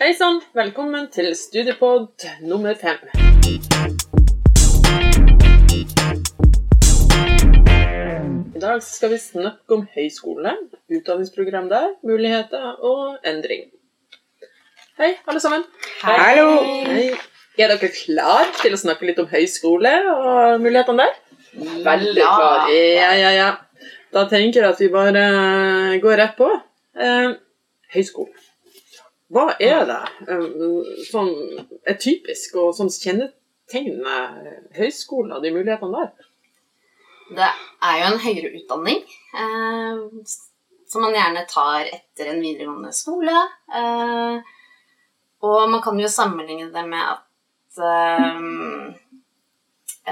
Hei sann, velkommen til Studiepod nummer fem. I dag skal vi snakke om høyskole, utdanningsprogram der, muligheter og endring. Hei, alle sammen. Hallo! Hei. Er dere klar til å snakke litt om høyskole og mulighetene der? Veldig Ja. klar. Ja, ja, ja. Da tenker jeg at vi bare eh, går rett på. Eh, høyskole. Hva er det eh, som er typisk og som kjennetegner høyskolen og de mulighetene der? Det er jo en høyere utdanning eh, som man gjerne tar etter en videregående skole. Eh, og man kan jo sammenligne det med at eh,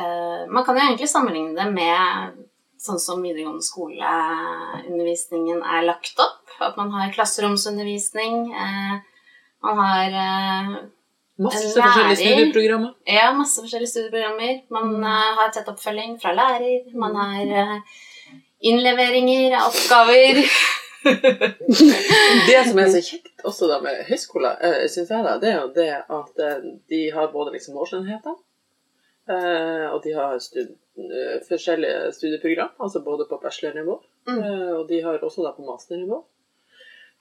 eh, Man kan jo egentlig sammenligne det med sånn som videregående skoleundervisningen er lagt opp. At man har klasseromsundervisning. Eh, man har eh, Masse forskjellige studieprogrammer. Ja, masse forskjellige studieprogrammer. Man eh, har tett oppfølging fra lærer. Man har innleveringer av oppgaver. Det som er så kjekt også da med høyskoler, uh, syns jeg, da, det er jo det at de har både liksom årsenheter, eh, og de har stud forskjellige studieprogram, altså både på bachelornivå, Mm. eh, og de har også da på masternivå.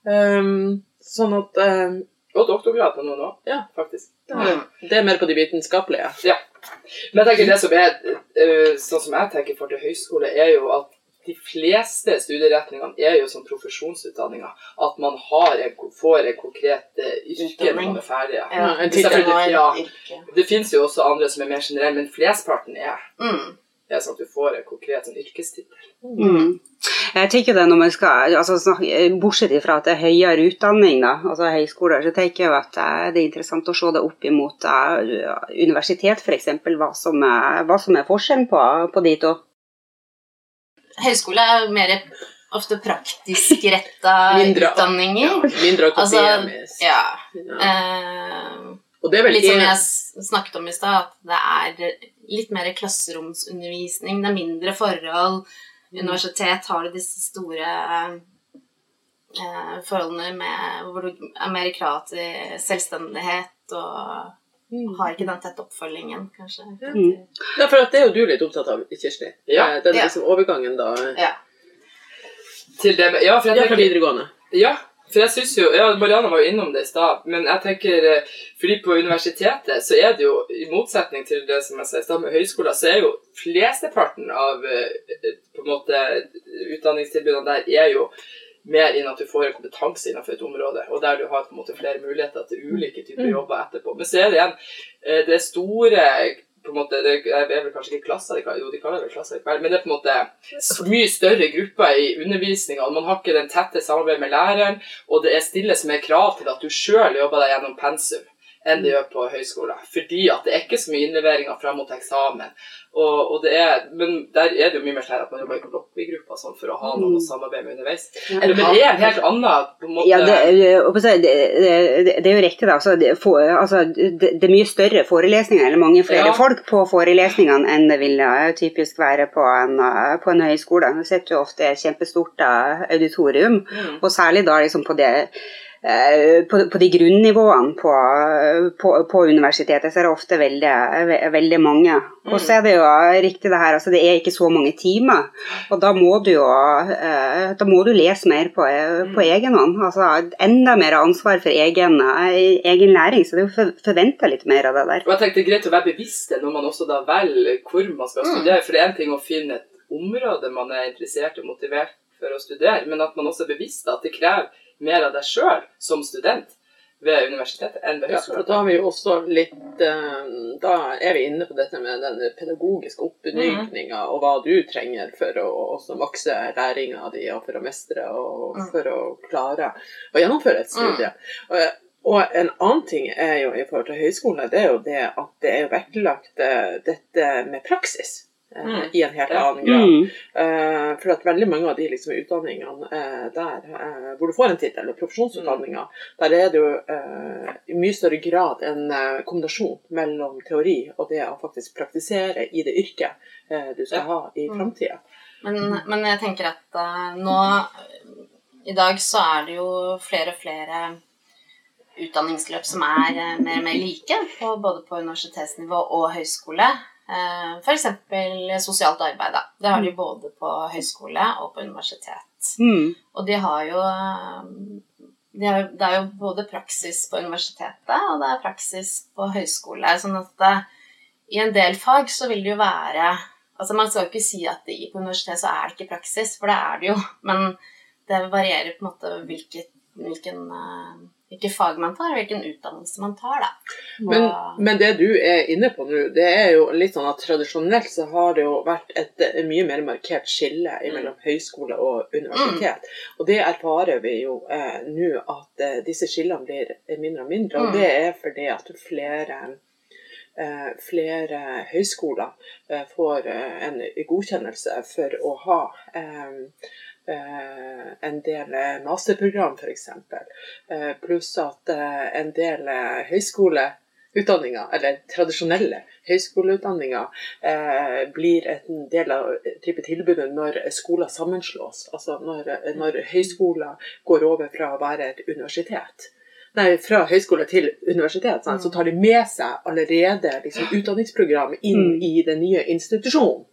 Um, sånn at um, Og doktorgrad på noen òg, Ja. faktisk. det er mer på de vitenskapelige. Men jeg tenker det som er, eh, sånn som jeg tenker for til høyskole, er jo at de fleste studieretningene er jo som profesjonsutdanninger. At man har en, får en konkret eh, yrke når man er ferdig. Ja, en Det ja. Det fins jo også andre som er mer generelle, men flestparten er, Mm. Er sånn at du får en konkret sånn yrkestittel. Mm. Jeg tenker det når man skal, altså snakke, Bortsett ifra at det er høyere utdanning, da, altså høyskoler, så tenker jeg at eh, det er interessant å se det opp imot eh, universitet, f.eks. Hva, som er- hva som er forskjellen på, på de to. Høyskole er mer ofte praktisk retta utdanninger. Ja, mindre Altså, akademisk. ja. Ja. Uh, Og det er vel Litt som jeg snakket om i stad, at det er litt mer klasseromsundervisning. Det er mindre forhold. Universitet har du disse store eh, forholdene med, hvor du er mer krav til selvstendighet og Mm. har ikke den tette oppfølgingen, kanskje. Mm. Ja, for det er jo du litt opptatt av, Kirsti. Ja. Eh, Den liksom overgangen, da. Ja. Til det med, ja, for jeg Ja, tenker, videregående. Ja, for jeg synes jo ja, Marianne var jo innom det i stad, men jeg tenker eh, fordi på universitetet så er det jo, i motsetning til det som jeg sa i stad med høyskoler, så er jo flesteparten av eh, på en måte utdanningstilbudene der er jo mer inn at du får en kompetanse innenfor et område, og der du har på en måte flere muligheter til ulike typer Mm. jobber etterpå. Men så er det igjen eh, det store på en måte, det er vel kanskje ikke klasser, jo de kaller det vel klasser men det er på en måte mye større grupper i undervisninga. Man har ikke den tette samarbeid med læreren, og det er stilles er krav til at du sjøl jobber deg gjennom pensum enn det gjør på høyskole. Fordi at det er ikke så mye innleveringer fram mot eksamen. Og, og det er, men der er det jo mye mer sånn at man jobber i kollokviegrupper sånn, for å ha noen å samarbeide med underveis. Men det er en helt annen på en måte Ja, det, er- det, det, det er jo riktig, da. Altså, det, for, altså, det, er mye større forelesninger, eller mange flere Ja. folk på forelesningene enn det vil typisk være på en, på en høyskole. Du sitter jo ofte i et kjempestort auditorium, Mm. og særlig da liksom på det på, på de grunnivåene på, på, på universitetet så er det ofte veldig, ve- veldig mange. Og så er det jo riktig det her, altså det er ikke så mange timer. Og da må du jo eh, da må du lese mer på, på egen hånd. Altså enda mer ansvar for egen, eh, egen læring. Så det er jo forventa litt mer av det der. Og jeg tenkte det er greit å være bevisst det når man også da velger hvor man skal studere. For det er en ting å finne et område man er interessert og motivert for å studere, men at man også er bevisst at det krever mer av deg sjøl som student ved universitetet enn ved Ja, høyskolen. da har vi også litt eh, Da er vi inne på dette med den pedagogiske oppbygninga og hva du trenger for å makse læringa di og for å mestre og Mm. for å klare å gjennomføre et studie. Og, og en annen ting er jo i forhold til høyskole, det er jo det at det er vektlagt eh, dette med praksis. Eh, Mm. I en helt annen grad. Mm. Uh, for at veldig mange av de liksom, utdanningene uh, der uh, hvor du får en tittel, eller profesjonsutdanninger, der er det jo eh, i mye større grad en kombinasjon mellom teori og det å faktisk praktisere i det yrket eh, du skal Ja. ha i Mm. framtida. Men, men jeg tenker at nå I dag så er det jo flere og flere utdanningsløp som er mer og mer like, på, både på universitetsnivå og høyskole. Eh, F.eks. sosialt arbeid. Da. Det har de både på høyskole og på universitet. Mm. Og de har jo eh, de har, Det er jo både praksis på universitetet og det er praksis på høyskole. Sånn at det, i en del fag så vil det jo være Altså Man skal jo ikke si at det, på universitetet så er det ikke praksis, for det er det jo. Men det varierer på en måte hvilket, hvilken, uh, hvilke fag man tar, hvilken utdannelse man tar, da. Men, Og- men det du er inne på nå, det er jo litt sånn at tradisjonelt så har det jo vært et, et mye mer markert skille mellom høyskole og universitet. Og det erfarer vi jo eh, nå at eh, disse skillene blir mindre og mindre. Og Mm. det er fordi at flere eh, flere høyskoler eh, får eh, en godkjennelse for å ha eh, en del eh, masterprogram, f.eks. Eh, pluss at eh, en del eh, høyskoleutdanninger, eller tradisjonelle høyskoleutdanninger, eh, blir en del av type tilbudet når skoler sammenslås. Altså når, når høyskoler går over fra å være et universitet. Nei, fra høyskole til universitet, sånn, så tar de med seg allerede liksom, utdanningsprogram inn Mm. i den nye institusjonen.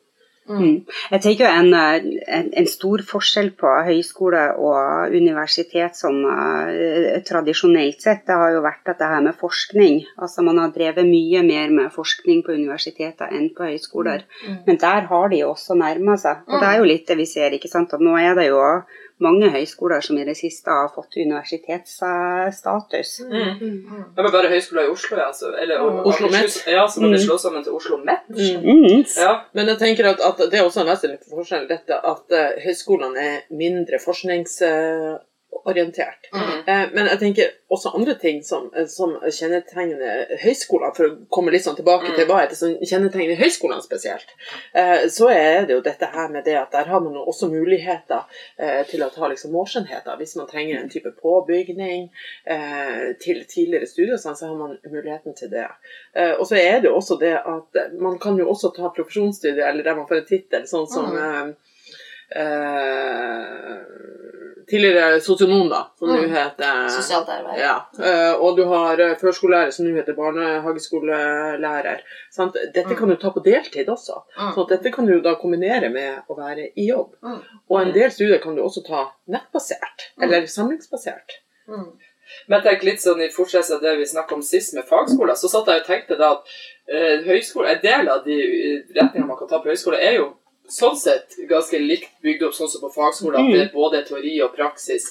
Mm. Jeg tenker jo en, eh, en, en stor forskjell på høyskole og universitet som uh, tradisjonelt sett, det har jo vært at det her med forskning. Altså Man har drevet mye mer med forskning på universiteter enn på høyskoler. Mm. Men der har de jo også nærma seg. Og det er jo litt det vi ser. ikke sant, at Nå er det jo mange høyskoler som i det siste har fått universitetsstatus. Mm. Ja, men bare Høgskolen i Oslo, ja. Så, eller Mm. Oslo Met. Ja, som hadde Mm. slått sammen til Oslo Met. Mm. Mm. Ja. Men jeg tenker at, at det er også en vesentlig forskjell dette at uh, høyskolene er mindre forskningsorientert. Mm. Eh, men jeg tenker også andre ting som, eh, som kjennetegner høyskolene, for å komme litt sånn tilbake Mm. til hva er det som kjennetegner høyskolene spesielt, eh, så er det jo dette her med det at der har man også muligheter eh, til å ta liksom årsenheter. Hvis man trenger en type påbygning eh, til tidligere studier, sånn, så har man muligheten til det. Eh, og så er det jo også det at man kan jo også ta profesjonsstudier, eller der man får en tittel, sånn som Mm. Eh, tidligere sosionom, da, som nå Mm. heter Sosialt arbeid. ja, eh, og du har eh, førskolelærer som nå heter barnehageskolelærer. Sant? Dette Mm. kan du ta på deltid også. Mm. Så dette kan du da kombinere med å være i jobb. Mm. Og en del studier kan du også ta nettbasert, Mm. eller samlingsbasert. Mm. Men tenk litt sånn i fortsettelse av det vi snakket om sist med fagskoler, så satt jeg og tenkte da at eh, høyskole, en del av de retningene man kan ta på høyskole, er jo sånn sett ganske likt bygd opp sånn som på fagskolen, at det er både teori og praksis.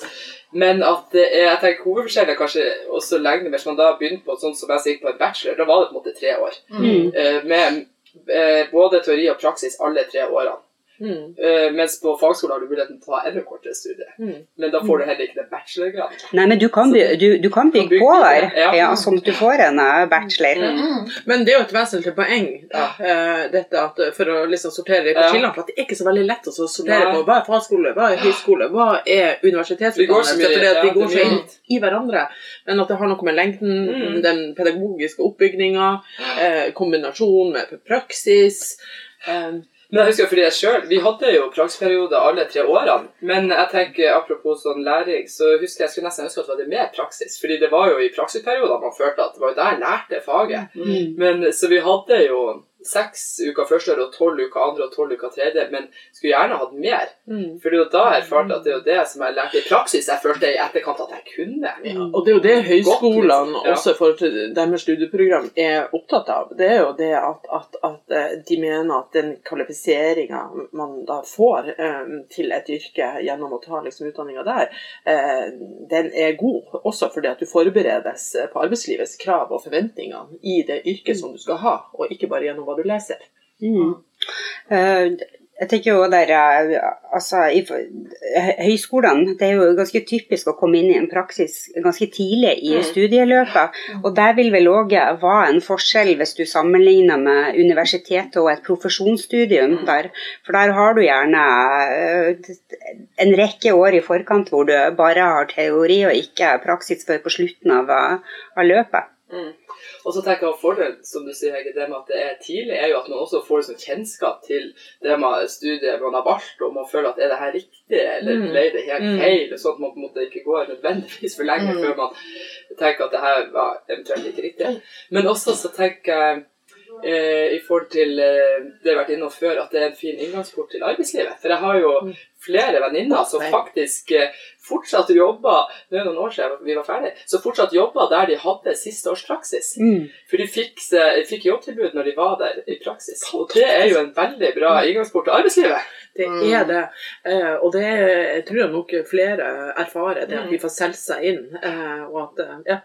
Men at det er, jeg tenker hovedforskjellen er kanskje også lengden. Hvis man da begynte på sånn som jeg sier på en bachelor, da var det på en måte tre år. Mm. Eh, med eh, både teori og praksis alle tre årene. Mm. Uh, mens på fagskolen har du muligheten til å ta enda kortere studie. Mm. Men da får du heller ikke den bachelorgraden. Nei, men du kan, by, du, du kan bygge på der, ja. ja, sånn at du får en eh, bachelor. Mm. Men det er jo et vesentlig poeng, da, uh, dette at eh, for å liksom sortere i skillene. For at det er ikke så veldig lett å sortere Nei. på hva er fagskole, hva er høyskole, hva er Det universitetsutdannelse. de går så inn i hverandre. Men at det har noe med lengden, Mm. den pedagogiske oppbygninga, uh, kombinasjon med praksis eh, Men jeg husker fordi jeg selv, Vi hadde jo praksisperiode alle tre årene. Men jeg tenker, apropos sånn læring, så husker jeg jeg skulle nesten ønske at det var mer praksis. fordi det var jo i praksisperioder man følte at det var jo der jeg lærte faget. mm. Men Så vi hadde jo seks uker første år og tolv uker andre og tolv uker tredje. Men skulle gjerne hatt mer. Mm. For det er jo da jeg erfarte at det er jo det som jeg lærte i praksis jeg følte i etterkant at jeg kunne. Ja, og det er jo det høyskolene Godt, ja. også til deres studieprogram er opptatt av. Det er jo det at, at, at eh, de mener at den kvalifiseringa man da får um, til et yrke gjennom å ta liksom, utdanninga der, uh, den er god. Også fordi at du forberedes på arbeidslivets krav og forventninger i det yrket som du skal ha, og ikke bare gjennom hva du leser. Mm. Eh, jeg tenker jo der, eh, altså, i, Høyskolene det er jo ganske typisk å komme inn i en praksis ganske tidlig i Mm. studieløpet. Og der vil vel òg være en forskjell hvis du sammenligner med universitetet og et profesjonsstudium. der, For der har du gjerne eh, en rekke år i forkant hvor du bare har teori og ikke praksis før på slutten av, av løpet. Mm. Og så tenker jeg Fordelen som du sier, Hege, det med at det er tidlig, er jo at man også får liksom kjennskap til det med studiet man har valgt, og man føler at er det her riktig, eller Mm. ble det helt Mm. feil? Sånn at man på en måte ikke går nødvendigvis for lenge Mm. før man tenker at det her var eventuelt ikke riktig. Men også så tenker jeg eh, i forhold til eh, det jeg har vært innom før, at det er en fin inngangsport til arbeidslivet. For jeg har jo Mm. flere venninner som faktisk eh, fortsatt jobba Det er noen år siden vi var ferdige, så fortsatt jobba der de hadde siste års praksis. Mm. For de fikk, fikk jobbtilbud når de var der i praksis. Og det er jo en veldig bra inngangsport til arbeidslivet. Det Mm. er det. Eh, og det jeg tror jeg nok flere erfarer, det at de får selge seg inn. Eh, og at, ja.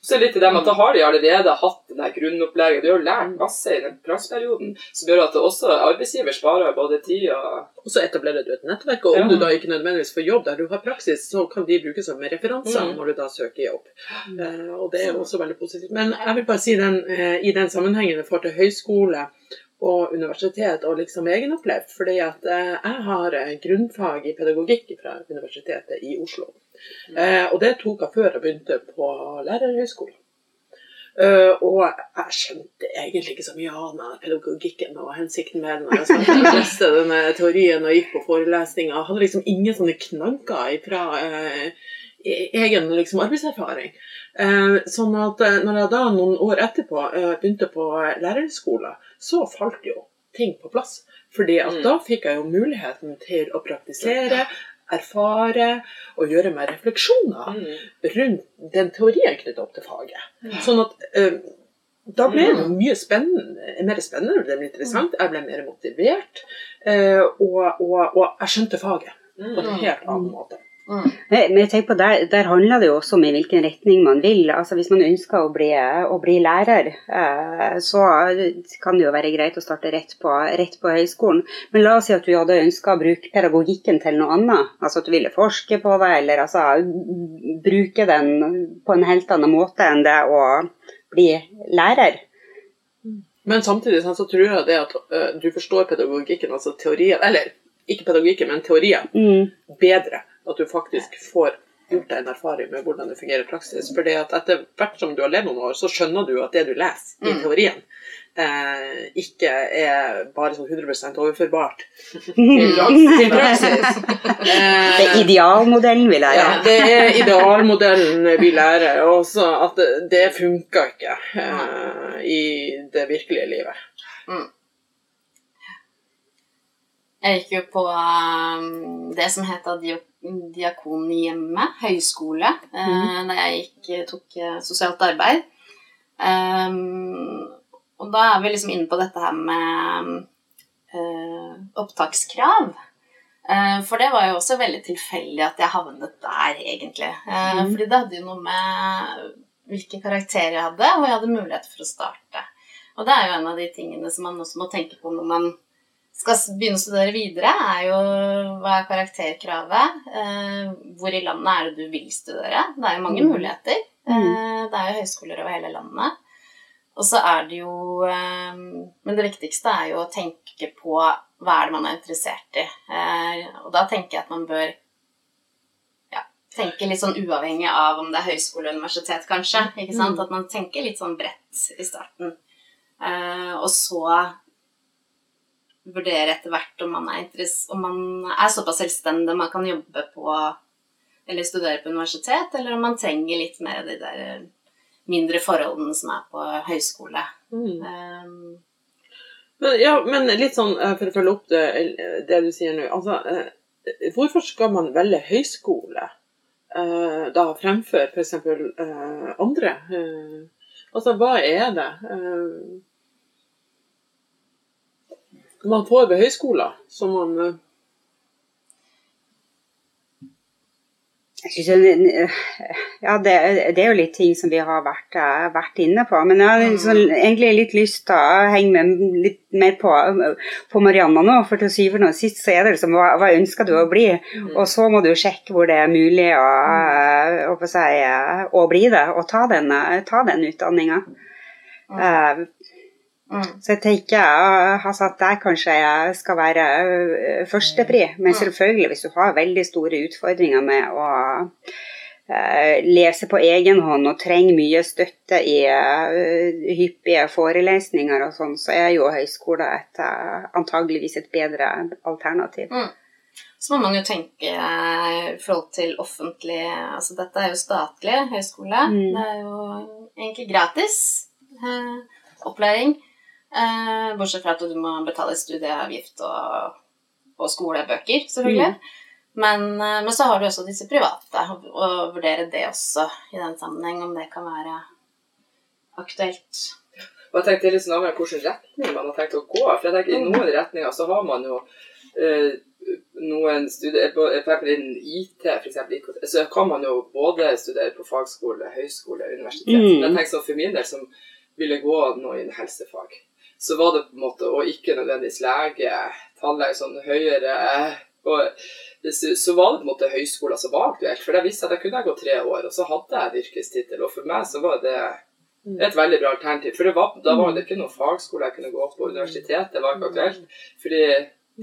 Så litt til dem at Da har de allerede hatt den der grunnopplegget. De har lært masse i den praksperioden. som gjør at det også arbeidsgiver sparer både tid og Og så etablerer du et nettverk. Og om Ja. du da ikke nødvendigvis får jobb der du har praksis, så kan de brukes som referanser Mm. når du da søker jobb. Eh, og det er også veldig positivt. Men jeg vil bare si den, eh, i den sammenhengen i forhold til høyskole og universitet og liksom egenopplevd, fordi at eh, jeg har eh, grunnfag i pedagogikk fra Universitetet i Oslo. Eh, og det tok jeg før jeg begynte på lærerhøyskolen. Uh, og jeg skjønte egentlig ikke så mye av pedagogikken og hensikten med den. Altså, jeg leste denne teorien og gikk på forelesninger. Jeg hadde liksom ingen sånne knagger fra uh, egen liksom, arbeidserfaring. Eh, sånn at eh, når jeg da noen år etterpå eh, begynte på lærerskole, så falt jo ting på plass. Fordi at Mm. da fikk jeg jo muligheten til å praktisere, erfare og gjøre meg refleksjoner Mm. rundt den teorien knyttet opp til faget. Sånn at eh, da ble det mye spennende, mer spennende, det ble interessant, jeg ble mer motivert, eh, og, og, og jeg skjønte faget på en helt annen måte. Mm. Men jeg tenker på der, der handler det jo også om i hvilken retning man vil. Altså Hvis man ønsker å bli, å bli lærer, eh, så kan det jo være greit å starte rett på, rett på høyskolen. Men la oss si at du hadde ønska å bruke pedagogikken til noe annet. Altså at du ville forske på det, eller altså bruke den på en helt annen måte enn det å bli lærer. Men samtidig så tror jeg det at eh, du forstår pedagogikken, altså teorien, eller ikke pedagogikken, men teorien, Mm. bedre. At du faktisk får gjort deg en erfaring med hvordan det fungerer i praksis. For etter hvert som du har levd noen år, så skjønner du at det du leser i Mm. teorien, eh, ikke er bare sånn 100 overførbart Mm. til praksis. Det er Eh, idealmodellen, vi lærer. ja, det er idealmodellen vi lærer, og også at det, det funka ikke eh, i det virkelige livet. Jeg gikk jo på um, det som heter Diakonhjemmet høyskole eh, da jeg gikk, tok eh, sosialt arbeid. Um, og da er vi liksom inne på dette her med uh, opptakskrav. Uh, for det var jo også veldig tilfeldig at jeg havnet der, egentlig. Uh, mm. Fordi det hadde jo noe med hvilke karakterer jeg hadde, og jeg hadde mulighet for å starte. Og det er jo en av de tingene som man også må tenke på når man skal begynne å studere videre, er jo hva er karakterkravet? Eh, hvor i landet er det du vil studere? Det er jo mange Mm. muligheter. Eh, det er jo høyskoler over hele landet. Og så er det jo eh, Men det viktigste er jo å tenke på hva er det man er interessert i. Og da tenker jeg at man bør ja, tenke litt sånn uavhengig av om det er høyskole og universitet, kanskje. Mm. At man tenker litt sånn bredt i starten. Og så vurdere etter hvert om man er, om man er såpass selvstendig man kan jobbe på eller studere på universitet, eller om man trenger litt mer av de der eh, mindre forholdene som er på høyskole. Um, Men, ja, men litt sånn eh, for å følge opp det, det du sier nå. Altså, eh, hvorfor skal man velge høyskole uh, da fremfor f.eks. Uh, andre? Uh, altså, hva er det eh, man får ved høyskoler som man eh, det- Ja, det, det er jo litt ting som vi har vært, eh, vært inne på. Men jeg har liksom, egentlig litt lyst til å henge med litt mer på, på Marianna nå. For til syvende og sist så er det liksom hva, hva ønsker du å bli? Og så må du sjekke hvor det er mulig å, eh, å, få si, eh, å bli det, og ta den, eh, ta den utdanninga. Eh, mm, så jeg tenker altså, at der kanskje jeg skal være ø, førstepri. Men selvfølgelig, hvis du har veldig store utfordringer med å uh, lese på egen hånd og trenger mye støtte i uh, hyppige forelesninger og sånn, så er jo høyskole et, uh, antageligvis et bedre alternativ. Mm. Så må man jo tenke i forhold til offentlig Altså dette er jo statlig høyskole. Mm. Det er jo egentlig gratis opplæring. Eh, bortsett fra at du må betale studieavgift og, og skolebøker, selvfølgelig. Men, eh, men så har du også disse private, og, og vurdere det også i den sammenheng, om det kan være aktuelt. Jeg tenkte litt sånn av hvilken retning man har tenkt å gå. For jeg tenker I noen retninger så har man jo eh, noen studier på innen IT, for eksempel så kan man jo både studere på fagskole, høyskole, universitet. Mm. Men jeg tenker sånn for min del som ville gå noe innen helsefag, så var det på en måte, og ikke nødvendigvis lege, tannlege, sånn høyere og så var det på en måte høyskoler som var aktuelt. For jeg visste at jeg kunne gå tre år, og så hadde jeg en yrkestittel. Og for meg så var det et veldig bra alternativ. For det var, da var det ikke noen fagskole jeg kunne gå på. Universitetet var ikke aktuelt. Fordi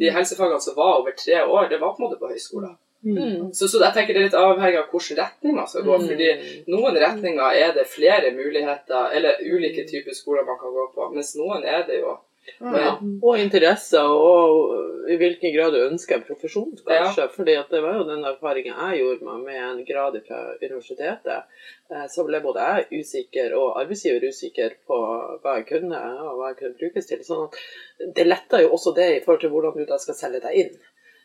de helsefagene som var over tre år, det var på en måte på høyskoler. Mm. Så, så jeg tenker det er litt avhengig av hvilken retning man skal gå. Mm. fordi noen retninger er det flere muligheter, eller ulike typer skoler man kan gå på. Mens noen er det jo Ja. Og interesser, og i hvilken grad du ønsker en profesjon, kanskje. Fordi at det var jo den erfaringen jeg gjorde meg med en grad fra universitetet. Eh, Så ble både jeg usikker og arbeidsgiver usikker på hva jeg kunne og hva jeg kunne brukes til. sånn at det letter jo også det i forhold til hvordan du da skal selge deg inn.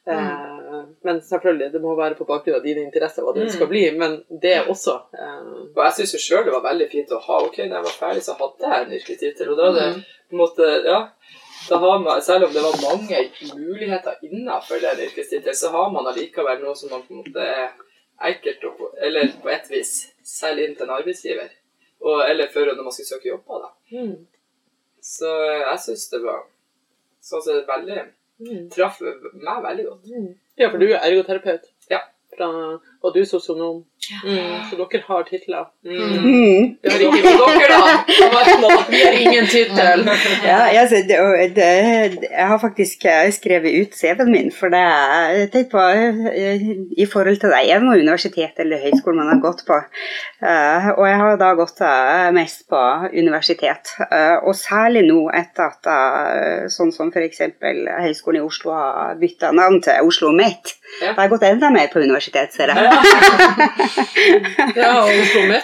Eh, Men selvfølgelig, det må være på bakgrunn av dine interesser hva det Mm. skal bli. Men det er også eh, Og jeg syns jo sjøl det var veldig fint å ha Ok, når jeg var ferdig, så hadde jeg en yrkestittel. Og da hadde det på en måte Ja. Da har man, selv om det var mange muligheter innenfor den yrkestittelen, så har man allikevel noe som man på en måte er enkelt å Eller på et vis selge inn til en arbeidsgiver. Og, eller før når man skal søke jobber, da. mm, Så jeg syns det var Sånn som det veldig mm, traff meg veldig godt. mm. Ja, for du er ergoterapeut. Ja. Fra, og du sosionom. Mm, så dere har titler. Mm. Mm. Det har ikke dere, da! Vi har ingen tittel. Ja, jeg, det, det, jeg har faktisk eh, skrevet ut CV-en min, for det er jeg på eh, i forhold til det. Er det noe universitet eller høyskole man har gått på? Eh, og jeg har da gått mest på universitet. Eh, og særlig nå etter at sånn som f.eks. Høgskolen i Oslo har bytta navn til Oslo OsloMet. Ja. Da har jeg gått enda mer på universitet, ser jeg. Ja, og Oslo Met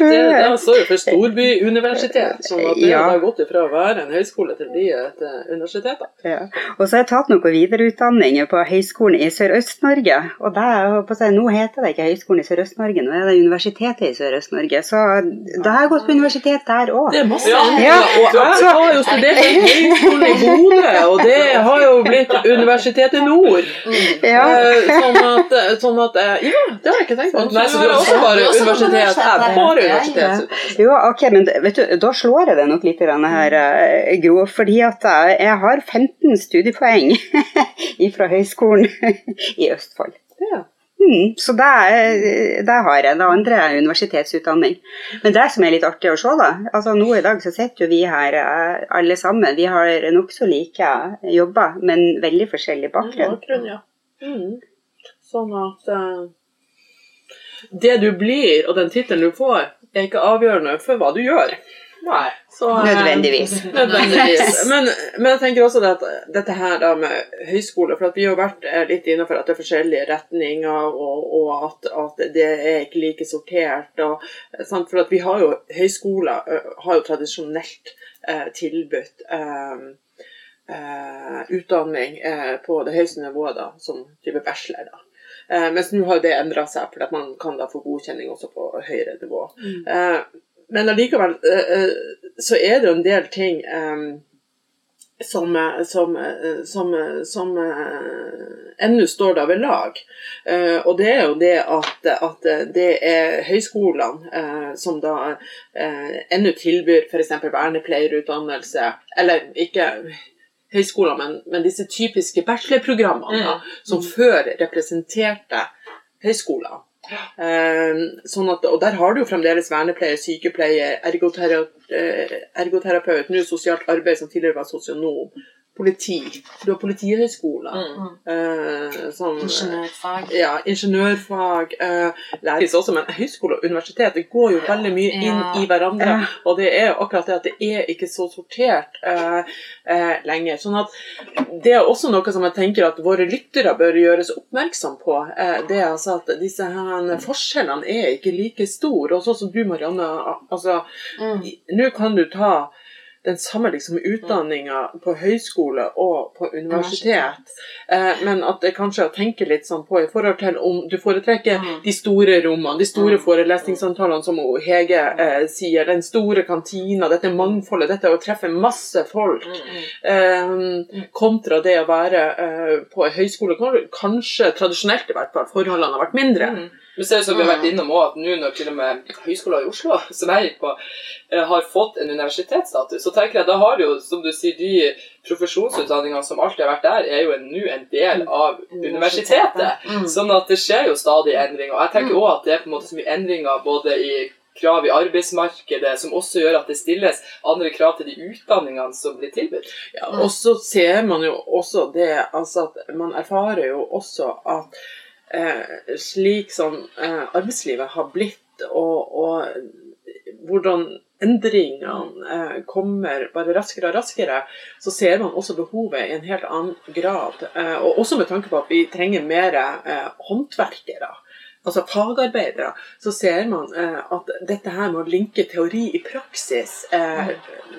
står jo for storbyuniversitet. Sånn at det Ja. har gått ifra å være en høyskole til å bli et eh, universitet. Ja. Og så har jeg tatt noe videreutdanning på Høgskolen i Sørøst-Norge. Og det er på seg, nå heter det ikke Høgskolen i Sørøst-Norge, nå er det Universitetet i Sørøst-Norge. Så da har jeg gått på universitet der òg. Det er masse Ja. ja. Og jeg har jo studert på Høgskolen i Bodø, og det har jo blitt Universitetet Nord. Ja. Eh, Sånn at, sånn at eh, Ja, det har jeg ikke tenkt på. Nei, Så du har også bare universitet. Jeg har bare universitetet. Ja, ja. universitet. Jo, ok, men vet du, da slår jeg det nok litt grann her, eh, Gro. Fordi at eh, jeg har 15 studiepoeng fra Høgskolen i Østfold. Ja. Mm, så der, det, har jeg det andre er universitetsutdanning. Men det som er litt artig å se, da altså Nå i dag så sitter jo vi her eh, alle sammen. Vi har nokså like jobber, men veldig forskjellig bakgrunn. Bakgrunn, ja. Mm. Sånn at eh, det du blir, og den tittelen du får, er ikke avgjørende for hva du gjør. Nei. Så, eh, Nødvendigvis. Nødvendigvis. Men, men jeg tenker også at dette her da med høyskole, for at vi har vært eh, litt innenfor at det er forskjellige retninger, og, og at, at det er ikke like sortert. Og, eh, sant? For at vi har jo høyskoler har jo tradisjonelt eh, tilbudt eh, eh, utdanning eh, på det høyeste nivået, da, som type bachelor. da. Eh, mens nå har det endra seg, for at man kan da få godkjenning også på høyere nivå. Eh, men allikevel eh, eh, så er det jo en del ting eh, som, som, som, som ennå står da ved lag. Eh, og det er jo det at, at det er høyskolene eh, som da eh, ennå tilbyr f.eks. vernepleierutdannelse, eller ikke høyskoler, men, men disse typiske bachelorprogrammene da, som før representerte høyskoler. Eh, sånn at, og der har du jo fremdeles vernepleier, sykepleier, ergotera, eh, ergoterapeut, nå sosialt arbeid som tidligere var sosionom. Politi, du har politihøyskoler, Mm. eh, sånn, Ingeniørfag. ja, ingeniørfag eh, læres også, men høyskole og universitet det går jo veldig mye inn Ja. i hverandre. Ja. Og det er jo akkurat det at det er ikke så sortert eh, eh, lenger. Sånn at det er også noe som jeg tenker at våre lyttere bør gjøres oppmerksom på. Eh, det er altså at disse her forskjellene er ikke like store. Og sånn som du, Marianne, altså Mm. Nå kan du ta den samme liksom, utdanninga på høyskole og på universitet, eh, men at det kanskje å tenke litt sånn på i forhold til om du foretrekker Mm. de store rommene, de store Mm. forelesningssamtalene som Hege eh, sier, den store kantina, dette mangfoldet, dette å treffe masse folk, Mm. eh, kontra det å være eh, på høyskole, kanskje tradisjonelt i hvert fall, forholdene har vært mindre. Mm. Men ser ut som vi har vært innom også, at nå når til og med høyskoler i Oslo, som jeg gikk på, eh, har fått en universitetsstatus, så tenker jeg da har jo, som du sier, de profesjonsutdanningene som alltid har vært der, er jo nå en del av universitetet. Mm. Sånn at det skjer jo stadig endringer. Og jeg tenker òg at det er på en måte så mye endringer både i krav i arbeidsmarkedet, som også gjør at det stilles andre krav til de utdanningene som blir tilbudt. Ja, og så ser man jo også det altså at Man erfarer jo også at slik som eh, arbeidslivet har blitt, og, og hvordan endringene eh, kommer bare raskere og raskere, så ser man også behovet i en helt annen grad. Eh, og også med tanke på at vi trenger mer eh, håndverkere. Altså fagarbeidere, så ser man eh, at dette her med å linke teori i praksis eh,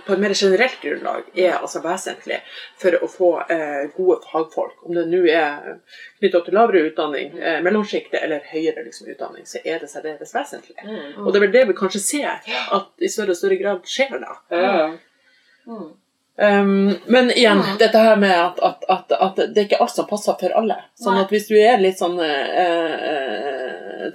på et mer generelt grunnlag er altså vesentlig for å få eh, gode fagfolk. Om det nå er knytta til lavere utdanning, eh, mellomsjiktet eller høyere liksom, utdanning, så er det særdeles vesentlig. Og det er vel det vi kanskje ser at i større og større grad skjer da. Mm. Um, men igjen, Mm. dette her med at, at, at, at det er ikke alt som passer for alle. Sånn Nei. at hvis du er litt sånn eh, eh,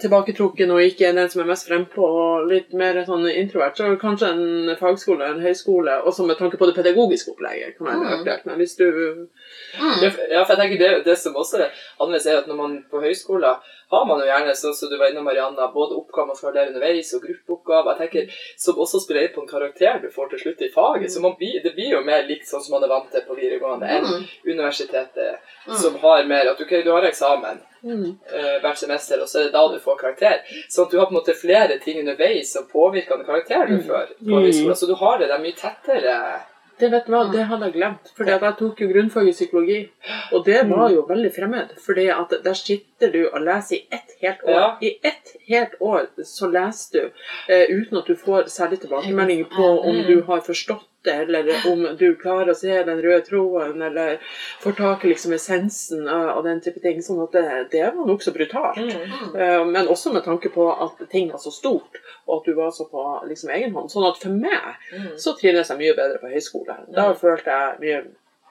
tilbaketrukken og ikke er den som er mest frempå og litt mer sånn introvert, så kanskje en fagskole, en høyskole, også med tanke på det pedagogiske opplegget, kan være Mm. aktuelt. Men hvis du Mm. Ja, for- Ja, for jeg tenker det, det som også er annerledes, er at når man på høyskoler har man jo gjerne, sånn som du var innom, Marianna, både oppgaver man skal lære underveis, og gruppeoppgaver. Jeg tenker, Som også spiller inn på en karakter du får til slutt i faget. Så man blir, det blir jo mer likt sånn som man er vant til på videregående, enn Mm. universitetet, Mm. som har mer at ok, du har eksamen mm, eh, hvert semester, og så er det da du får karakter. Sånn at du har på en måte flere ting underveis som påvirker den karakteren du Mm. får på Mm. Så du har det, det er mye tettere. Det vet du hva, det hadde jeg glemt. At jeg tok jo grunnfag i psykologi. Og det var jo veldig fremmed. fordi at der sitter du og leser i ett helt år. Ja. I ett helt år så leser du eh, uten at du får særlig tilbakemelding på om Mm. du har forstått det, eller om du klarer å se den røde tråden, eller får tak i liksom essensen av, den type ting. Sånn at det, det var nokså brutalt. Mm. Eh, Men også med tanke på at ting var så stort, og at du var så på liksom, egen hånd. Sånn at for meg Mm. så trives jeg mye bedre på høyskole. Da følte jeg mye,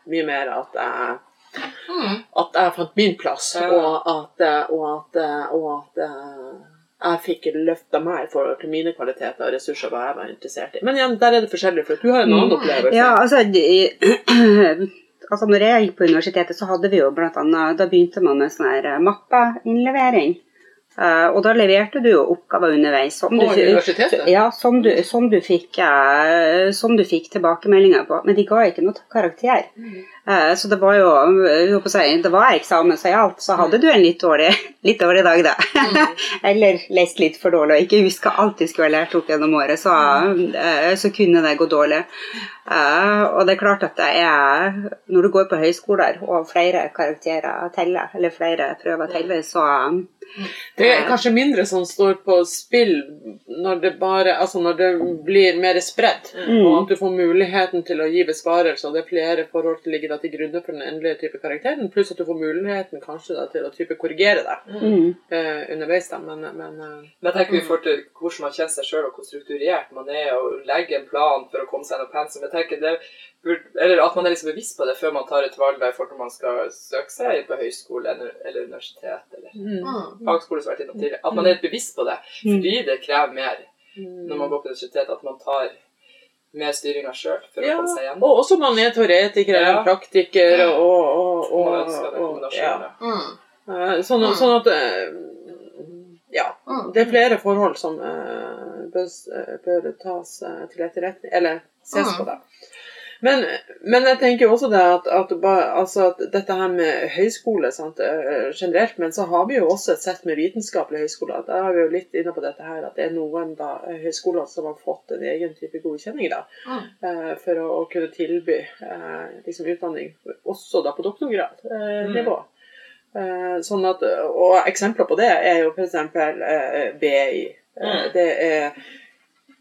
mye mer at jeg, Mm. At jeg fant min plass, Ja. og at, eh, og at, eh, og at eh, jeg fikk løfta meg i forhold til mine kvaliteter og ressurser hva jeg var interessert i. Men igjen, der er det forskjellig, for du har en annen Mm. opplevelse. Ja, altså, de, altså Når jeg gikk på universitetet, så hadde vi jo blant annet Da begynte man med sånn her mappeinnlevering. Uh, og da leverte du jo oppgaver underveis. Som På du, universitetet? ja, som du, som du fikk, uh, fikk tilbakemeldinger på. Men de ga ikke noe karakter. Eh, så det var jo jeg holdt å si, Det var eksamen som gjaldt. Så hadde du en litt dårlig, litt dårlig dag, da. Eller lest litt for dårlig og ikke huska alt du skulle ha lært opp gjennom året, så, eh, så kunne det gå dårlig. Eh, og det er klart at det er Når du går på høyskoler og flere karakterer teller, eller flere prøver teller, så Det er kanskje mindre som står på spill når det bare Altså når det blir mer spredt, Mm. og at du får muligheten til å gi besvarelser, og det er flere forhold til ligger til grunne for den endelige type karakteren, pluss at du får muligheten kanskje da til å type korrigere deg mm. uh, underveis, da, men, men uh, Men jeg tenker vi får til hvordan man kjenner seg sjøl, og hvor strukturert man er, og legger en plan for å komme seg gjennom pensum. Jeg tenker det Eller at man er liksom bevisst på det før man tar et valg der for når man skal søke seg på høyskole eller, eller universitet eller mm, Mm. fagskole. som har vært innom tidligere. At man er bevisst på det, fordi det krever mer mm. når man går på universitet, at man tar mer styringa sjøl for Ja, å komme seg igjen og også man er teoretiker eller Ja. praktiker, og, og, og, og, og ja. Mm. Eh, Sånn, Mm. sånn at eh, Ja. Mm. Det er flere forhold som eh, bør, bør tas til etterretning, eller ses Mm. på, da. Men, men jeg tenker også det at, at, altså at dette her med høyskole sant, eh, generelt, men så har vi jo også et sett med vitenskapelige høyskoler. Da er vi jo litt inne på dette her at det er noen da, høyskoler som har fått en egen type godkjenning da, Mm. eh, for å, å kunne tilby eh, liksom utdanning også da på doktorgradnivå. Eh, sånn at, og eksempler på det er jo f.eks. Eh, BI. Eh, Mm. det er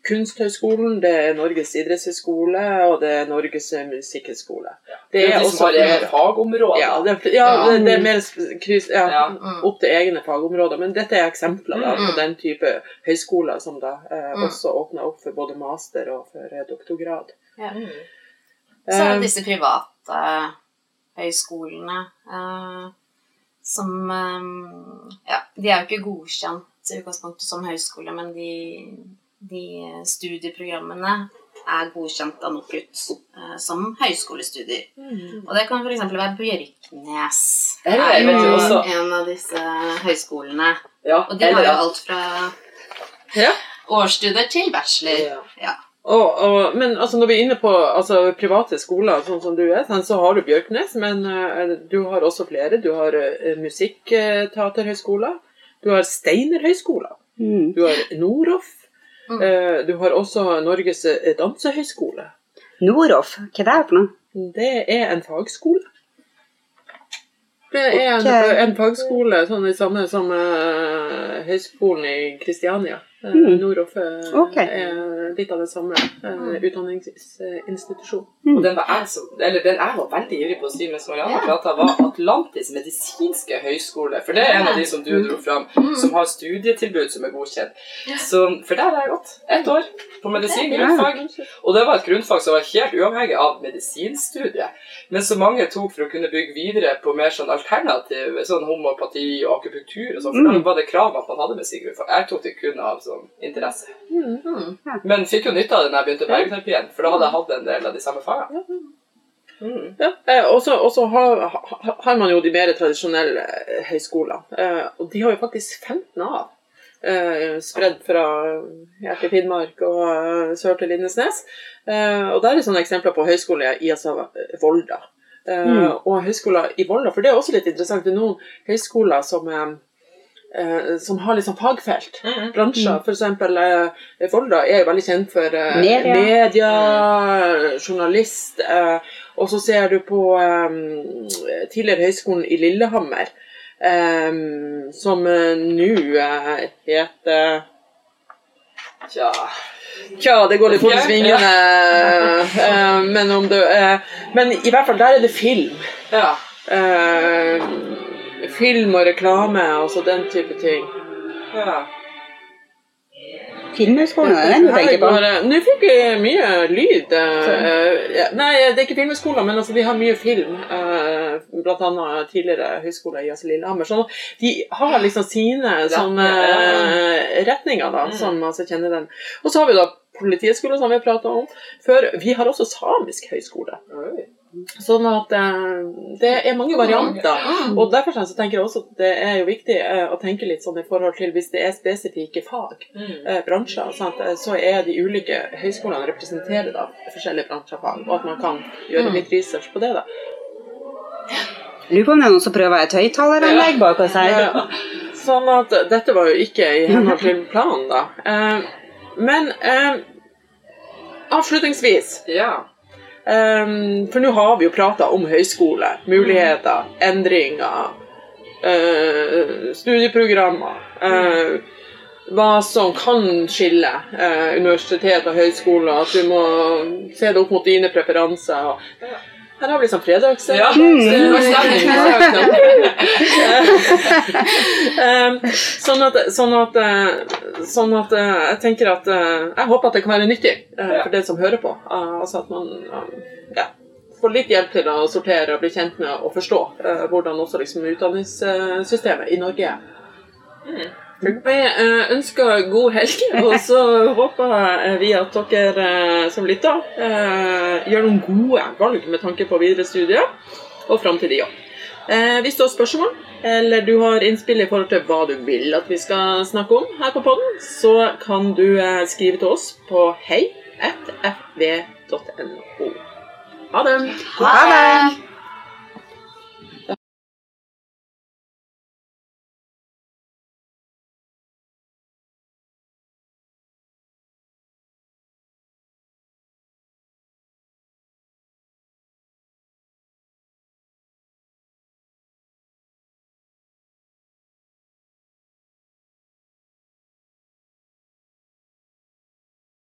Kunsthøgskolen, det er Norges idrettshøgskole, og det er Norges musikkhøgskole. Det er også som har eget fagområde. ja, det, er- ja, Ja. det, det er mer kryss, ja. Mm. opp til egne fagområder. Men dette er eksempler da, Mm. på den type høyskoler som da eh, Mm. også åpner opp for både master og for eh, doktorgrad. Ja. Mm. Så er Eh, det disse private høyskolene eh, som eh, Ja, de er jo ikke godkjent i utgangspunktet som høyskole, men de, de studieprogrammene er godkjent av NOKUT eh, som høyskolestudier. Og det kan f.eks. være Bjørknes. Det er vet jo en av disse høyskolene. Ja, Og de har jo alt fra Ja. årsstudier til bachelor. Ja. Ja. Og, og, men altså, når vi er inne på altså, private skoler, sånn som du er, sånn, så har du Bjørknes, men uh, du har også flere. Du har uh, Musikkteaterhøgskoler. Du har Steinerhøgskoler. Mm. Du har Noroff. Mm. eh, du har også Norges eh, dansehøgskole. Noroff, hva er det for noe? Det er en fagskole. Det er en, en fagskole sånn i samme som uh, Høgskolen i Kristiania. Uh, Mm. Noroff okay. Er litt av det samme uh, Mm. utdanningsinstitusjon. Og den var jeg, som, eller den jeg var veldig ivrig på å si mens Marianne yeah. prata, var Atlantis medisinske høgskole. For det er en av de som du dro fram, Mm. som har studietilbud som er godkjent. Så, for der har jeg gått ett år på medisin grunnfag. Og det var et grunnfag som var helt uavhengig av medisinstudiet. Men så mange tok for å kunne bygge videre på mer sånn alternativ, sånn homopati og akupunktur og sånn. For da Mm. var det krav at man hadde medisingrunfag. Jeg tok det kun av sånn interesse. Mm. Men fikk jo nytte av det når jeg begynte på egenterapien, for da hadde jeg hatt en del av de samme fagene. Mm. Ja, eh, og så har, har man jo de mer tradisjonelle eh, høyskolene. Eh, og de har jo faktisk 15 av. Spredd fra ja, til Finnmark og sør til Lindesnes. Og der er sånne eksempler på høyskole i altså, Volda. Mm. Og høyskoler i Volda, for det er også litt interessant. Det er noen høyskoler som, eh, som har sånn fagfelt. Mm. Bransjer. For eksempel eh, Volda er jo veldig kjent for eh, Media. media, journalist. Eh, og så ser du på eh, tidligere Høgskolen i Lillehammer, eh, som eh, nå eh, heter Tja Tja, det går litt fort i Ja, svingene. eh, men, om eh, men i hvert fall, der er det film. Ja. Eh, film og reklame, altså den type ting. ja. Filmhøgskolen, er det den du tenker på? Nå fikk jeg mye lyd. eh, nei, det er ikke filmhøgskolen, men altså, de har mye film. eh, blant annet tidligere høyskole i altså Lillehammer. Så de har liksom sine sånne eh, retninger, da, Mm. som altså kjenner den. Og så har vi da Politihøgskolen, som vi har prata om før. Vi har også samisk høyskole. Oi. Sånn at eh, det er mange varianter. Og derfor så tenker jeg også at det er jo viktig eh, å tenke litt sånn i forhold til hvis det er spesifikke fag Mm. eh, bransjer, sant? så er de ulike høyskolene representerer da forskjellige bransjer og fag, og at man kan gjøre Mm. litt research på det. da. Lurer på om det er noen som prøver et høyttaleranlegg bak oss her. Ja. Sånn at dette var jo ikke i henhold til planen, da. Eh, men eh, avslutningsvis Ja. Eh, For nå har vi jo prata om høyskole, muligheter, endringer, uh, studieprogrammer. eh, hva som kan skille eh, universitet og høyskole, at du må se det opp mot dine preferanser. Og, her har vi liksom fredags... Ja. Eh, sånn at, sånn at, eh, sånn at eh, jeg tenker at Jeg håper at det kan være nyttig for den som hører på. Altså at man ja, får litt hjelp til å sortere og bli kjent med og forstå hvordan også liksom utdanningssystemet i Norge er. Vi eh, ønsker god helg, og så håper vi at dere eh, som lytter, eh, gjør noen gode valg med tanke på videre studier og framtidig jobb. Hvis du har spørsmål, eller du har innspill i forhold til hva du vil at vi skal snakke om her på podden, så kan du skrive til oss på hei.fv.no. Ha det. Ha det!